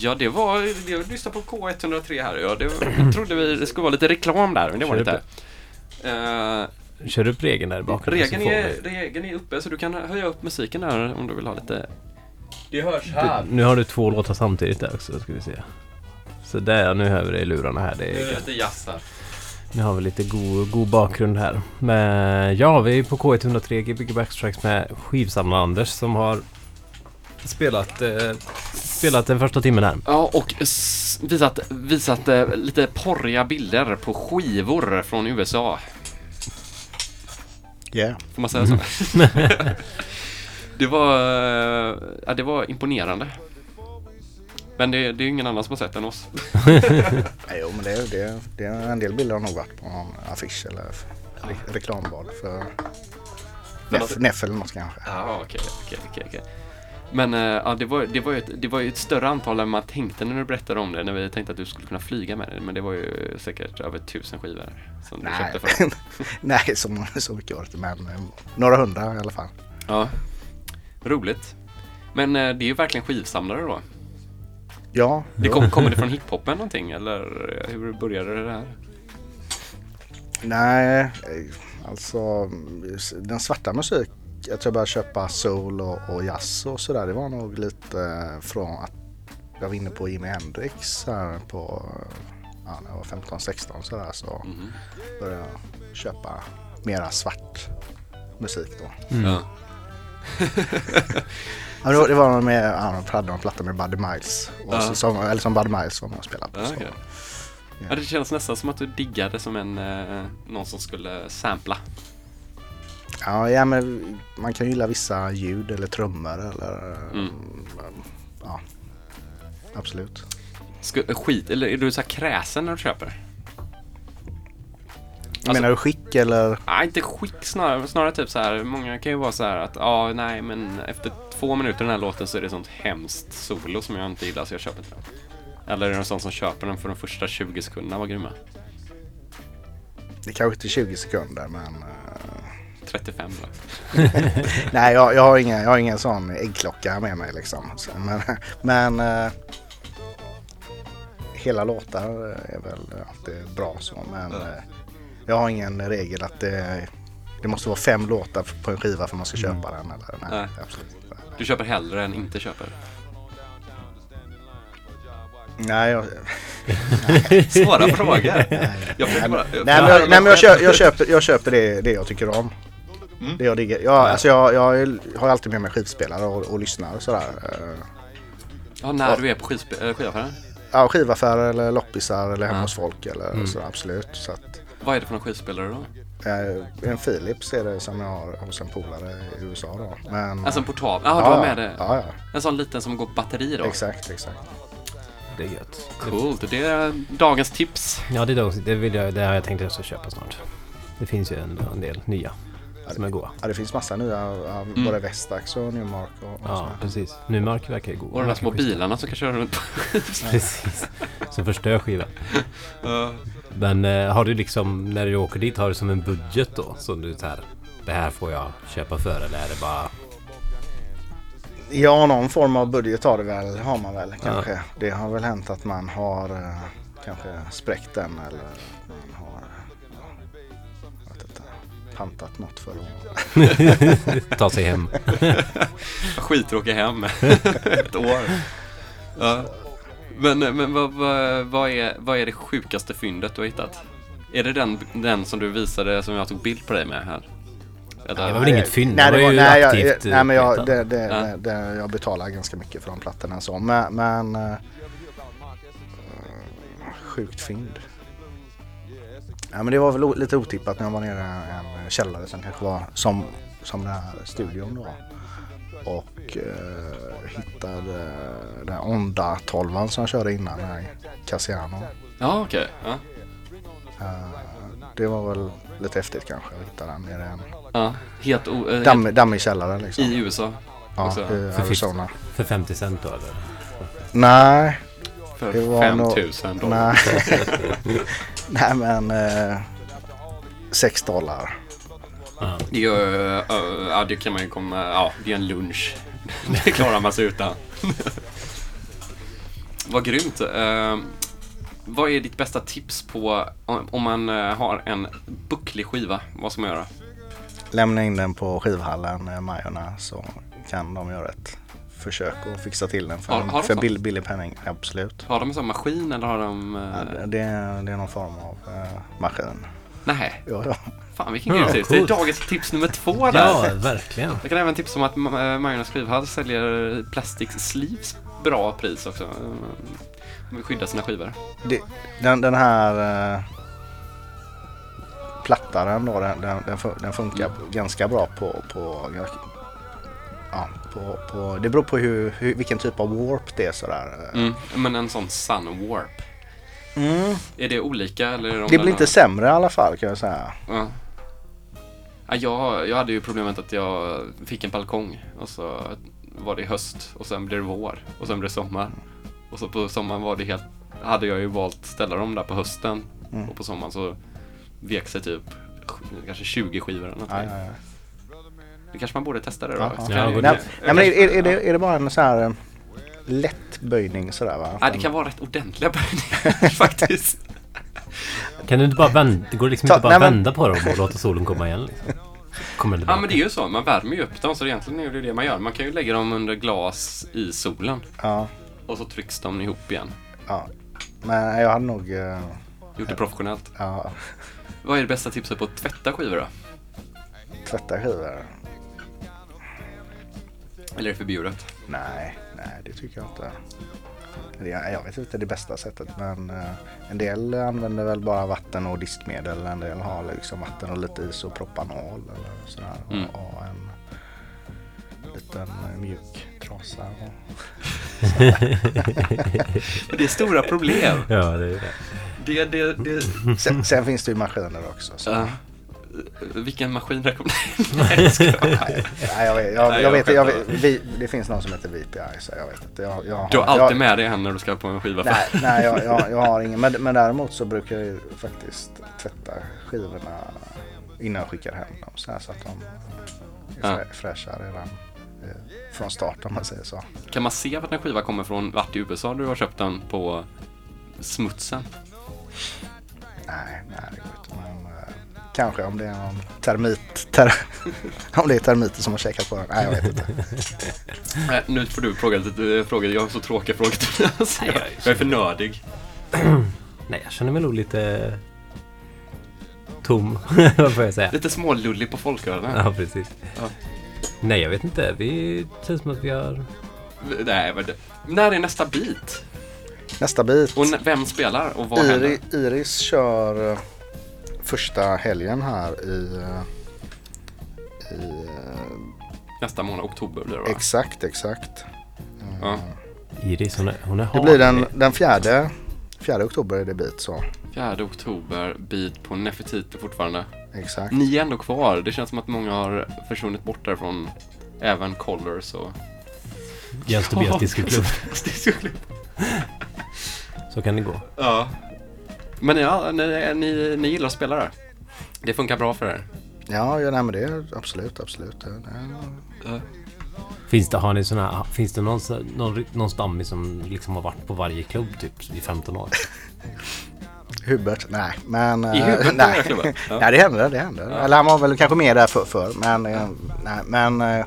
Ja, det var... Jag lyssnade på K103 här. Ja, det, jag trodde vi, det skulle vara lite reklam där, men det var Kör det inte. Uh, Kör upp regeln där bakgrunden. regeln, är, regeln är uppe, så du kan höja upp musiken där om du vill ha lite... Det hörs Du, nu har du två låtar samtidigt där också, ska vi se. Så där, nu hör vi det i lurarna här. Det Nu är är det lite jazz här. Nu har vi lite god, god bakgrund här. Men ja, vi är på K103 Gbg Backstracks med skivsamlaren Anders som har spelat, eh, spelat den första timmen här. Ja, och visat, visat eh, lite porriga bilder på skivor från USA. Yeah. Får man säga så? det var, eh, ja, det var imponerande. Men det, det är ju ingen annan som har sett än oss. Nej, jo, men det, det, det är en del bilder har nog varit på någon affisch eller re- reklamblad för Neff, Neff eller något kanske. Ja, okej, okej, okej. Men eh, ja, det, var, det, var ju ett, det var ett större antal än man tänkte när du berättade om det. När vi tänkte att du skulle kunna flyga med det. Men det var ju säkert över tusen skivor som du Nej, köpte för. Nej så, så mycket var det men eh, några hundra i alla fall. Ja, roligt. Men eh, det är ju verkligen skivsamlare då. Ja, Det kom, kommer det från hiphopen någonting eller hur började det här? nej alltså den svarta musik. Jag tror jag började köpa soul och, och jazz och sådär. Det var nog lite eh, från att jag var inne på Jimi Hendrix här på ja, när jag var 15-16 sådär så Mhm. började jag köpa mera svart musik då. Ja. Ja, det var- det var med, ja, de hade någon platta med Buddy Miles. Och Ja. så, som, eller som Buddy Miles var med och spelade på. Ja, okej. Ja, det känns nästan som att du diggade som en, eh, någon som skulle sampla. Ja, ja, men man kan gilla vissa ljud eller trummor eller Mm. ja, absolut. Sku, skit, eller är du så här kräsen när du köper? Alltså- Menar du skick eller? Nej, inte skick snarare, snarare typ så här. Många kan ju vara så här att ja, nej, men efter två minuter den här låten så är det sånt hemskt solo som jag inte gillar så jag köper inte den. Eller är det någon sån som köper den för de första 20 sekunderna var grymma? Det kanske inte är 20 sekunder men eh, 35 då. nej jag, jag, har ingen, jag har ingen sån äggklocka med mig liksom. Så, men men eh, hela låtar är väl alltid bra så men eh, jag har ingen regel att det, det måste vara fem låtar på en skiva för att man ska köpa den. Eller, nej, Nej. absolut. Du köper hellre än inte köper. Nej, jag, Svåra frågor. Jag nej, men, bara... nej, men, jag, nej, men köper, jag köper, jag köper det, det jag tycker om. Mm. Det jag diggar. Jag, alltså jag, jag är- har alltid med mig skivspelare och, och lyssnar och sådär. Eh, Ja, när du är på skivspe- äh, skivaffären. Ja, skivaffärer eller loppisar eller hemma Ja. hos folk eller Mm. så absolut. Så att, Vad är det för någon skivspelare då? eh, en Philips är det som jag har hos en polare i USA då. Men, Alltså en portabel? Ja, du har med det. Ja, ja. En sån liten som går på batteri då? Exakt, exakt. Det är gött. Coolt, det är dagens tips. Ja, det, är då, det, vill jag, det har jag tänkt att jag ska köpa snart. Det finns ju en, en del nya som är goda. Ja, det finns massa nya, ja, Mm. både Vestax och Newmark och, och Ja, så. precis. Numark verkar ju god. Och de här små bilarna som kan köra runt. Precis. Som förstör skivan. Ja. Men eh, har du liksom, när du åker dit, har du som en budget då? Som du så här, det här får jag köpa för eller är det bara... Ja, någon form av budget har det väl, har man väl kanske. Det har väl hänt att man har eh, kanske spräckt den eller man har pantat något för att Ta sig hem. Skitråkig hem. Ett år. Ja. Men, men vad, vad, vad, är, vad är det sjukaste fyndet du har hittat? Är det den, den som du visade som jag tog bild på dig med här? Eller? Det var väl inget fynd? Nej, det var ju nej, jag, aktivt nej, men jag, upprättad. det, det, Ja. det, det, jag betalar ganska mycket för de plattorna så. Men, men eh, sjukt fynd. Ja, men det var väl lite otippat när jag var nere i en källare som kanske var som, som den här studion då. Och eh, hittade den Onda 12 som jag körde innan, den här Cassiano. Ja, okej. Ja. Eh, det var väl lite häftigt kanske att hitta den nere i en Ja. Helt, o, eh, helt dammig, källare liksom. i USA. ja, också. i För Arizona. För 50 cent då eller? Nej, För Det var 5000 dollar. Nej, Nej men eh, 6 dollar. Ja. Ju, eh, ja, det kan man ju komma... Ja, det är en lunch. Det klarar man sig utan. vad grymt. Eh, vad är ditt bästa tips på om, om man eh, har en bucklig skiva? Vad ska man göra? Lämna in den på skivhallen, eh, Majorna, så kan de göra ett försök att fixa till den för, Har- har de för bill, billig penning. Absolut. Har de en sån maskin eller har de... Ja, Eh, det, det är det är någon form av eh, maskin. nej, Ja, ja. fan vilken Ja, grym tips. Det är dagens tips nummer två där. Ja, verkligen. Jag kan även tipsa om att Ma- Majornas skrivhall säljer Plastics Sleeves bra pris också. Eh, De vill skydda sina skivor. Det, den, den här eh, plattaren då, den, den, den, fun- den funkar ganska bra på, på, ja, på, på det beror på hur, hur, vilken typ av warp det är sådär. Mm. Men en sån Sun Warp. Mm. Är det olika eller? De Det blir inte sämre i alla fall kan jag säga. Ja. Ja, jag, jag hade ju problemet att jag fick en balkong och så var det höst och sen blev det vår och sen blev det sommar. Och så på sommaren var det helt, hade jag ju valt ställa dem där på hösten Mm. och på sommaren så vek sig typ kanske 20 skivor eller något. Ja, ja, ja. Det kanske man borde testa det då. Ja, ja. Ja, Nej, jag nej, men är, är, det, är det bara en så här eh, lätt böjning sådär va? Nej, det kan vara rätt ordentliga böjningar faktiskt. Kan du inte bara vända? Det går liksom Ta- inte bara nej, men- vända på dem och låta solen komma igen liksom. Kommer Ja men det är ju så, man värmer ju upp dem så egentligen är det det man gör. Man kan ju lägga dem under glas i solen Ja, och så trycks de ihop igen. ja. Men jag hade nog... eh, Gjort det professionellt. Ja, Vad är det bästa tipset på att tvätta skivor då? tvätta skivor. Eller är det förbjudet? Nej, nej det tycker jag inte. Det, jag vet inte det bästa sättet men eh, en del använder väl bara vatten och diskmedel. En del har liksom vatten och lite is och propanol eller sådär. Mm. Och, en liten mjuk trasa. Och, Det är stora problem. Ja, det är det. Det, det, det... sen, sen finns det ju maskiner också. Så. Ja. Vilken maskin rekommenderar Nej, jag skojar. Nej, jag vet, jag, jag jag jag vi, det finns någon som heter VPI så jag vet inte. Jag, jag, Du har jag, alltid med dig en när du ska på en skiva. Nej, nej jag, jag, jag har ingen. Men, men däremot så brukar jag ju faktiskt tvätta skivorna innan jag skickar hem dem. Så, här, så att de är Ja. frä, fräscha redan eh, från start om man säger så. Kan man se vart en skiva kommer från? Vart i USA du har köpt den på smutsen? Nej, nej det går inte. Eh, kanske om det är någon termit. Ter, om det är termiter som har käkat på den. Nej, jag vet inte. Nej, nu får du fråga lite frågor. Jag har så tråkiga frågor till dig. Alltså, jag, jag är för nördig. Nej, jag känner mig nog lite tom, vad får jag säga. Lite smålullig på folkölen. Ja, precis. Ja. Nej, jag vet inte. Vi känns som att vi har... Nej, det, när är nästa bit? Nästa bit. Och vem spelar och vad händer? Iri, Iris kör eh, första helgen här i, i Nästa månad, oktober blir det va? Exakt, exakt. Ja. Iris, hon är, hon är Det blir den, den fjärde, fjärde oktober är det bit så. 4 oktober, bit på Nefertiti fortfarande. Exakt. Ni är ändå kvar. Det känns som att många har försvunnit bort därifrån. Även Colors och... Jens Tobias. Discoklubb. Så kan det gå. Ja. Men ja, ni, ni, ni gillar att spela där? Det funkar bra för er? Ja, ja nej, men det är absolut, absolut. Det, det, Finns det, har ni såna här, finns det någon, någon, någon stammis som liksom har varit på varje klubb typ i 15 år? Hubert, nej. Men, I eh, Hubert nej. klubben? Ja. nej, det händer, det händer. Ja. Eller han var väl kanske mer där för, för men, eh, nej, men, eh,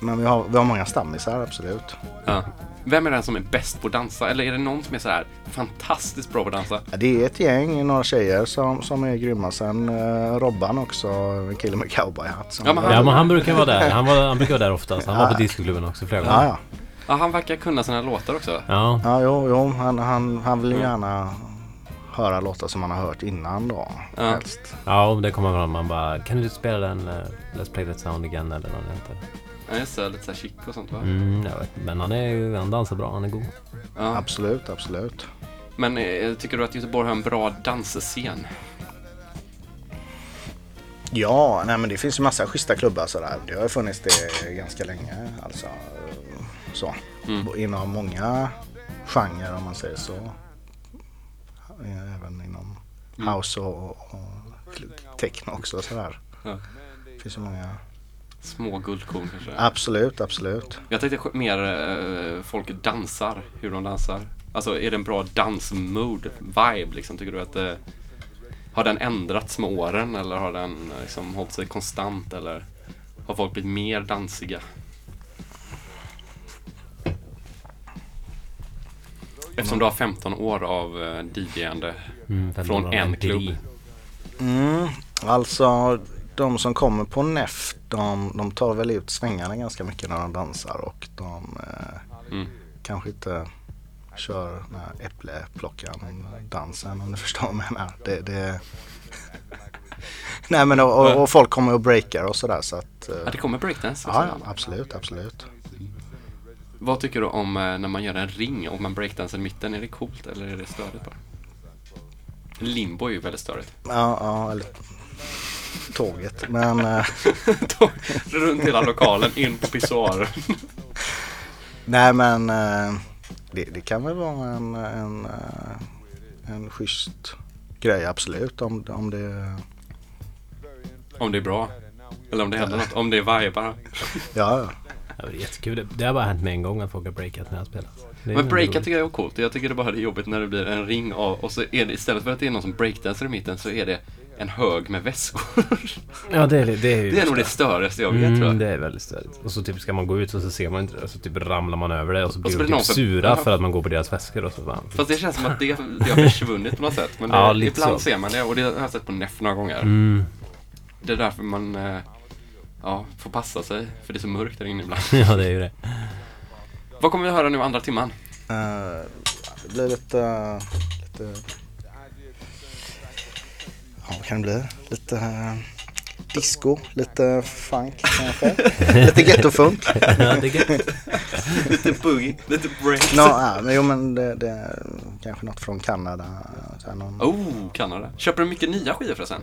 men vi har, vi har många stammisar, absolut. Ja. Vem är den som är bäst på att dansa? Eller är det någon som är så här fantastiskt bra på att dansa? Ja, Det är ett gäng, några tjejer som, som är grymma. Sen uh, Robban också, en kille med cowboyhatt. Ja, men Ja, men han brukar vara där. Han, var, han brukar vara där oftast. Han var Ja. på discoklubben också flera ja, gånger. ja. Ja, han verkar kunna sina låtar också. Ja. Ja, jo, jo han, han, han vill ju gärna höra låtar som han har hört innan då. Ja. Helst. Ja, det kommer fram. Man bara, kan du spela den uh, Let's Play That Sound Again eller heter? Ja, just det. Lite så här chic och sånt va? Mm, jag vet. Men han är ju, han dansar bra. Han är god. Ja. Absolut, absolut. Men eh, tycker du att Göteborg har en bra dansscen? Ja, nej men det finns ju massa schyssta klubbar sådär. Det har ju funnits det ganska länge. Alltså, så. Mm. Inom många genrer om man säger så. Även inom Mm. house och, och techno också sådär. Ja. Det finns ju många Små guldkorn kanske. Absolut, absolut. Jag tänkte mer eh, folk dansar, hur de dansar. Alltså är det en bra dansmood, vibe liksom? Tycker du att det, har den ändrats med åren eller har den eh, liksom hållit sig konstant eller har folk blivit mer dansiga? Eftersom du har 15 år av eh, DJande Mm, från en klubb. Mm, alltså de som kommer på NEF de, de tar väl ut svängarna ganska mycket när de dansar och de eh, Mm. kanske inte kör den här äppleplockaren dansen om du förstår vad jag menar. Det, det... Nej men och, och, och folk kommer och breakar och sådär så att eh, Ja, det kommer breakdance. ja, ja, absolut, absolut. Vad tycker du om eh, när man gör en ring och man breakdansar i mitten? Är det coolt eller är det störigt bara? Limbo är ju väldigt störigt. Ja, ja, eller tåget. Men eh, Runt hela lokalen, in på pissoaren. nej men eh, det, det kan väl vara en, en, eh, en schysst grej absolut om, om det Om det är bra. Eller om det händer något. Om det är vibar. Ja, ja. Det är jättekul. Det, det har bara hänt med en gång att folk har breakat när jag spelat. Men breaka roligt. tycker jag är coolt. Jag tycker det bara är jobbigt när det blir en ring av och så är det istället för att det är någon som breakdansar i mitten så är det en hög med väskor. Ja, det är det. är, ju Det är nog det störigaste jag vet tror Mm, jag. det är väldigt störigt. Och så typ ska man gå ut och så ser man inte det. Och så typ ramlar man över det och så blir så de blir typ någon för- sura Ja. för att man går på deras väskor och så bara... Fast det känns som att det, det har försvunnit på något sätt. Men det, Ja, lite ibland så. ser man det och det har jag sett på NEF några gånger. Mm. Det är därför man eh, ja, får passa sig. För det är så mörkt där inne ibland. Ja, det är ju det. Vad kommer vi höra nu andra timman? Eh, det blir lite, lite Ja, vad kan det bli? Lite eh, disco, lite funk kanske. lite gettofunk. Ja, det är gött. Lite boogie, lite break. Nå, ja, men jo men det, det är kanske något från Kanada. Så här, någon, Oh, Kanada. Köper du mycket nya skivor förresten?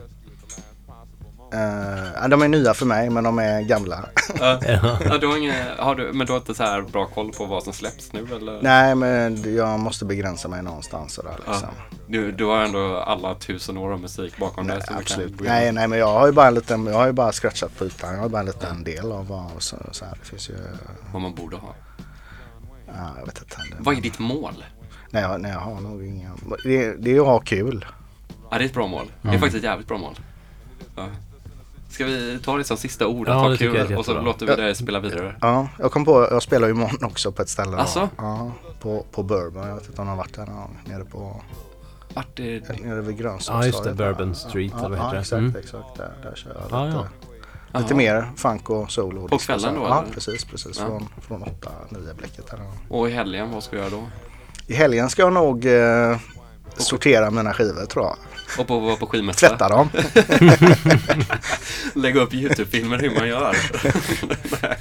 Ja, de är nya för mig men de är gamla. Ja. ja, du har ingen, har du, men du har inte så här bra koll på vad som släpps nu eller? Nej men jag måste begränsa mig någonstans sådär liksom. Du, du har ändå alla tusen år av musik bakom dig. absolut. Nej, nej men jag har ju bara en liten, jag har ju bara scratchat på ytan. Jag har bara en liten del av vad så, så här, det finns ju, Vad man borde ha. ja, jag vet inte. Det, Vad är ditt mål? nej, jag, nej, jag har nog inga, det, det är att ha kul. Ja, det är ett bra mål. Det är Mm. faktiskt ett jävligt bra mål. Ja. Ska vi ta det som sista ord? Ja, Att ha det tycker jag kul och så låter vi dig spela vidare. Ja, jag kom på, jag spelar ju imorgon också på ett ställe. Asså? Ja, på, på Bourbon. Jag vet inte om du har varit där någon. Nere på, Vart är nere vid Grönsakstorget. Ja, just det. där. Bourbon Street, ja, eller vad ja, heter det? exakt, Mm. exakt. Där, där kör jag Ja, lite, ja. lite Jaha. mer funk och solo. På kvällen då, Ja, eller? precis, precis. Ja. Från, från åtta, nio bläcket. Där. Och i helgen, vad ska du göra då? I helgen ska jag nog eh, sortera mina skivor tror jag. Och på, på skivmässa? Tvätta dem. Lägga upp YouTube-filmer hur man gör.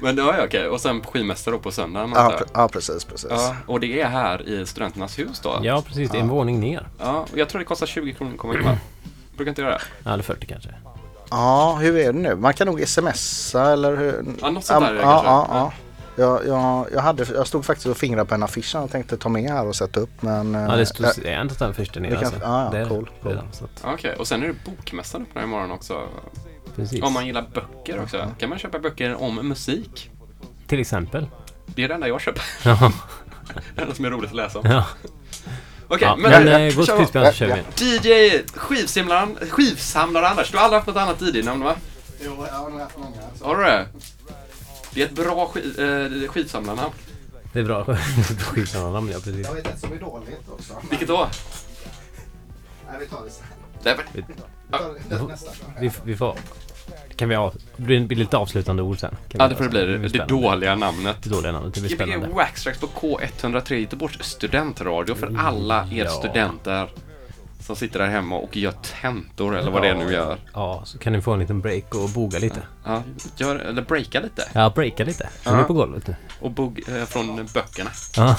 Men ja, ja, okej. Och sen på skivmästare då på söndagen Ja, ja precis, precis. Ja, och det är här i Studenternas hus då? Ja, precis. Det är en våning ner. Ja, och jag tror det kostar 20 kronor att komma in va? Brukar inte göra det? Ja, eller 40 kanske. Ja, hur är det nu? Man kan nog smsa eller hur? Ja, något sånt där är det ja, kanske. ja, ja. Jag, jag, jag, hade, jag stod faktiskt och fingrade på en affisch jag tänkte ta med här och sätta upp men... Ja, eh, det stod eh, det är inte den första ner det kan- alltså. ja, ja, det är cool, cool. Okej, och sen är det bokmässan öppnar imorgon också. precis. Om man gillar böcker också. Kan man köpa böcker om musik? Till exempel. Det är det enda jag köper. Ja. det enda som är roligt att läsa om. ja. Okej, ja. men, Men, eh, gå till kör så vi. DJ skivsamlaren, skivsamlare Anders. Du har aldrig haft något annat DJ-namn va? Jo, jag har nog haft många. alltså. Har du det? Det är ett bra skiv, eh, skivsamlarnamn. Det är bra. Skivsamlarnamn, ja precis. Jag vet ett som är dåligt också. Vilket då? Nej, vi tar det sen. Nej, men- Vi nästa. Vi, vi får... Kan vi ha... Det blir lite avslutande ord sen. Kan Ja, det får det bli. Det, blir det spännande. dåliga namnet. Det dåliga namnet. Det blir Gbg spännande. Waxtrax på K103 Göteborgs studentradio för alla er Ja. studenter som sitter där hemma och gör tentor eller vad det är nu gör. Ja, så kan ni få en liten break och boga lite. Ja, gör, eller breaka lite. Ja, breaka lite. Ja. är på golvet nu. Och bog, eh, från böckerna. Ja.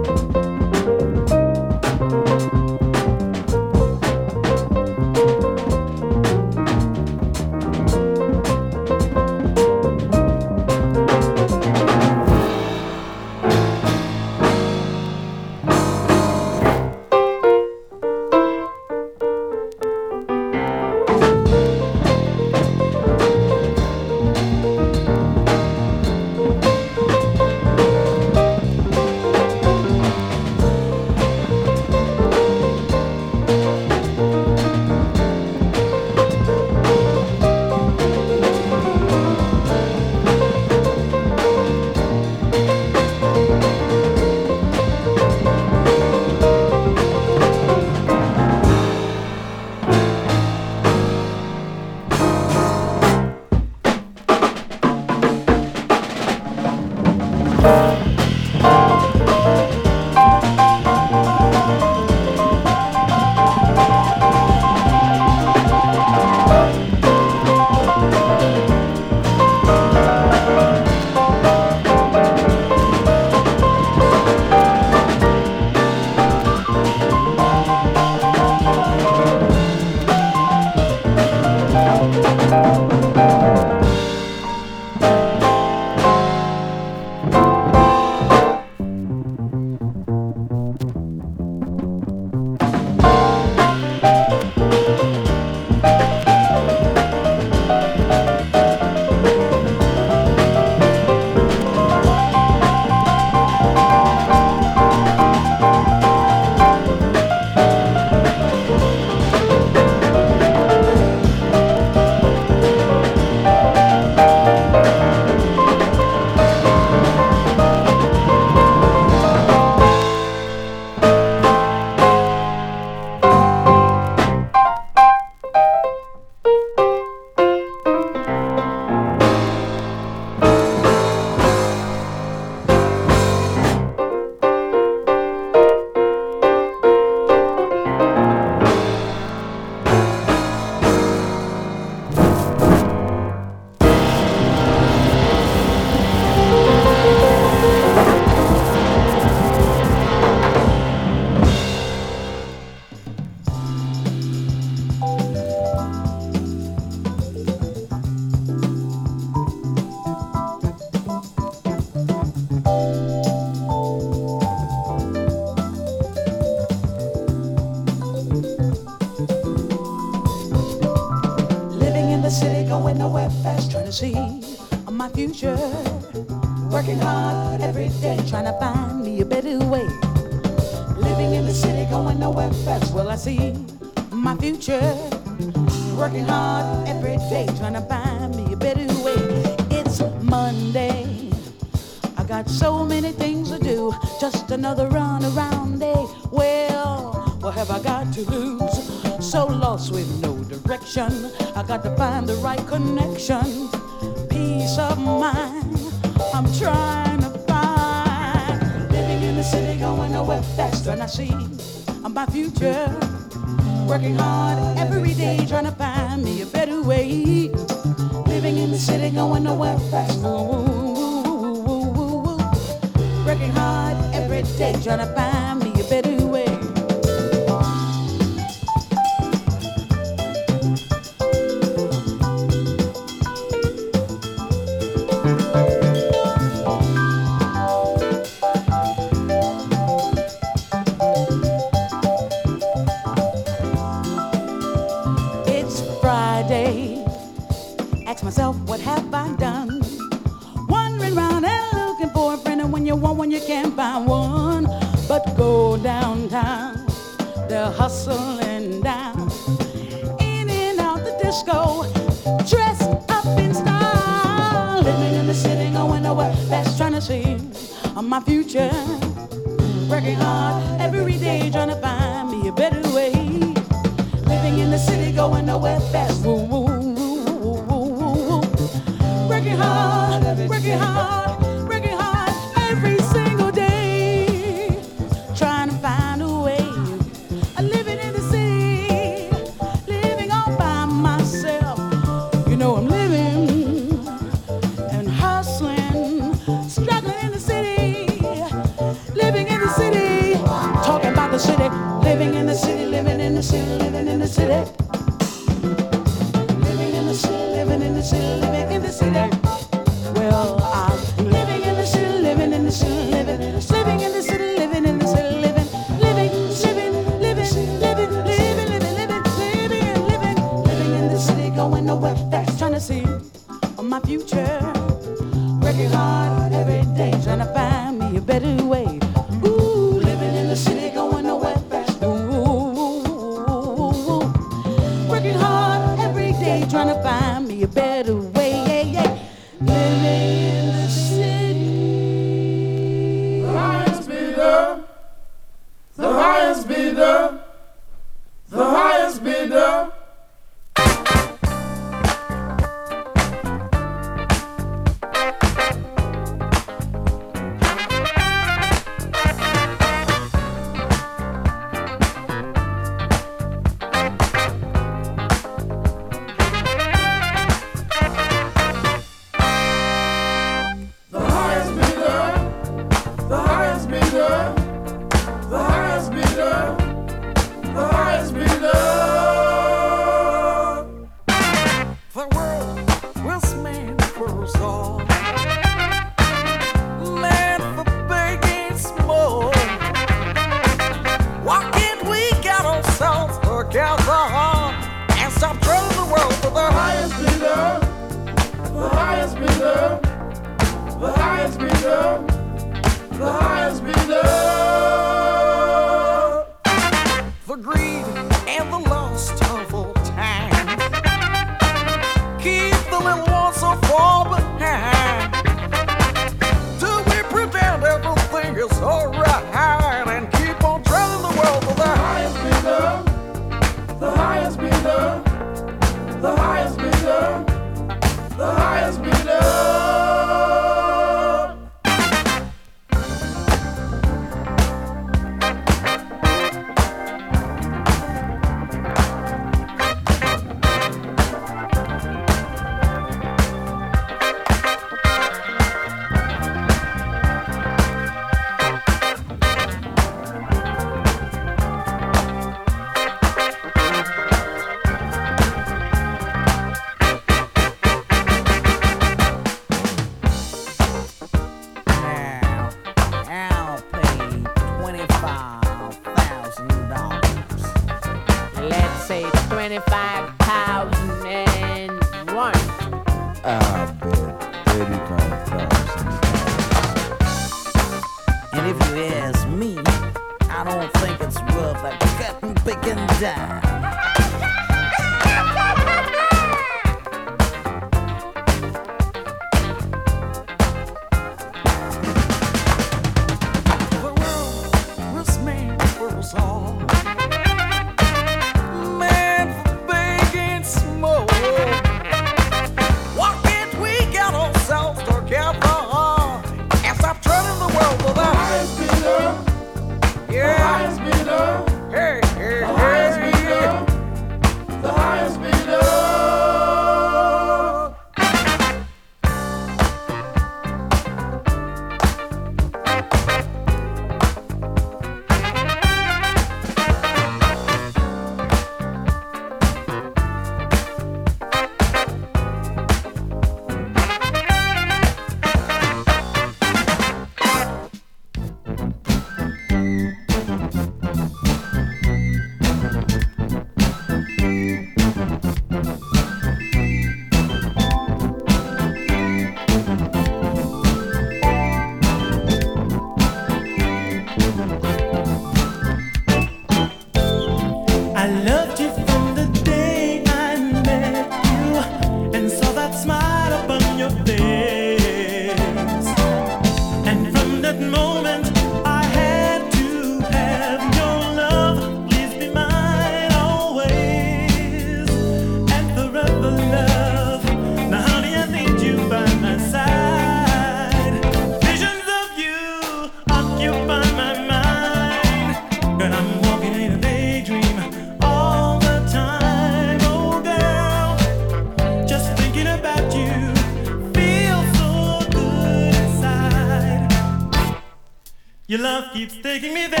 Keeps taking me there.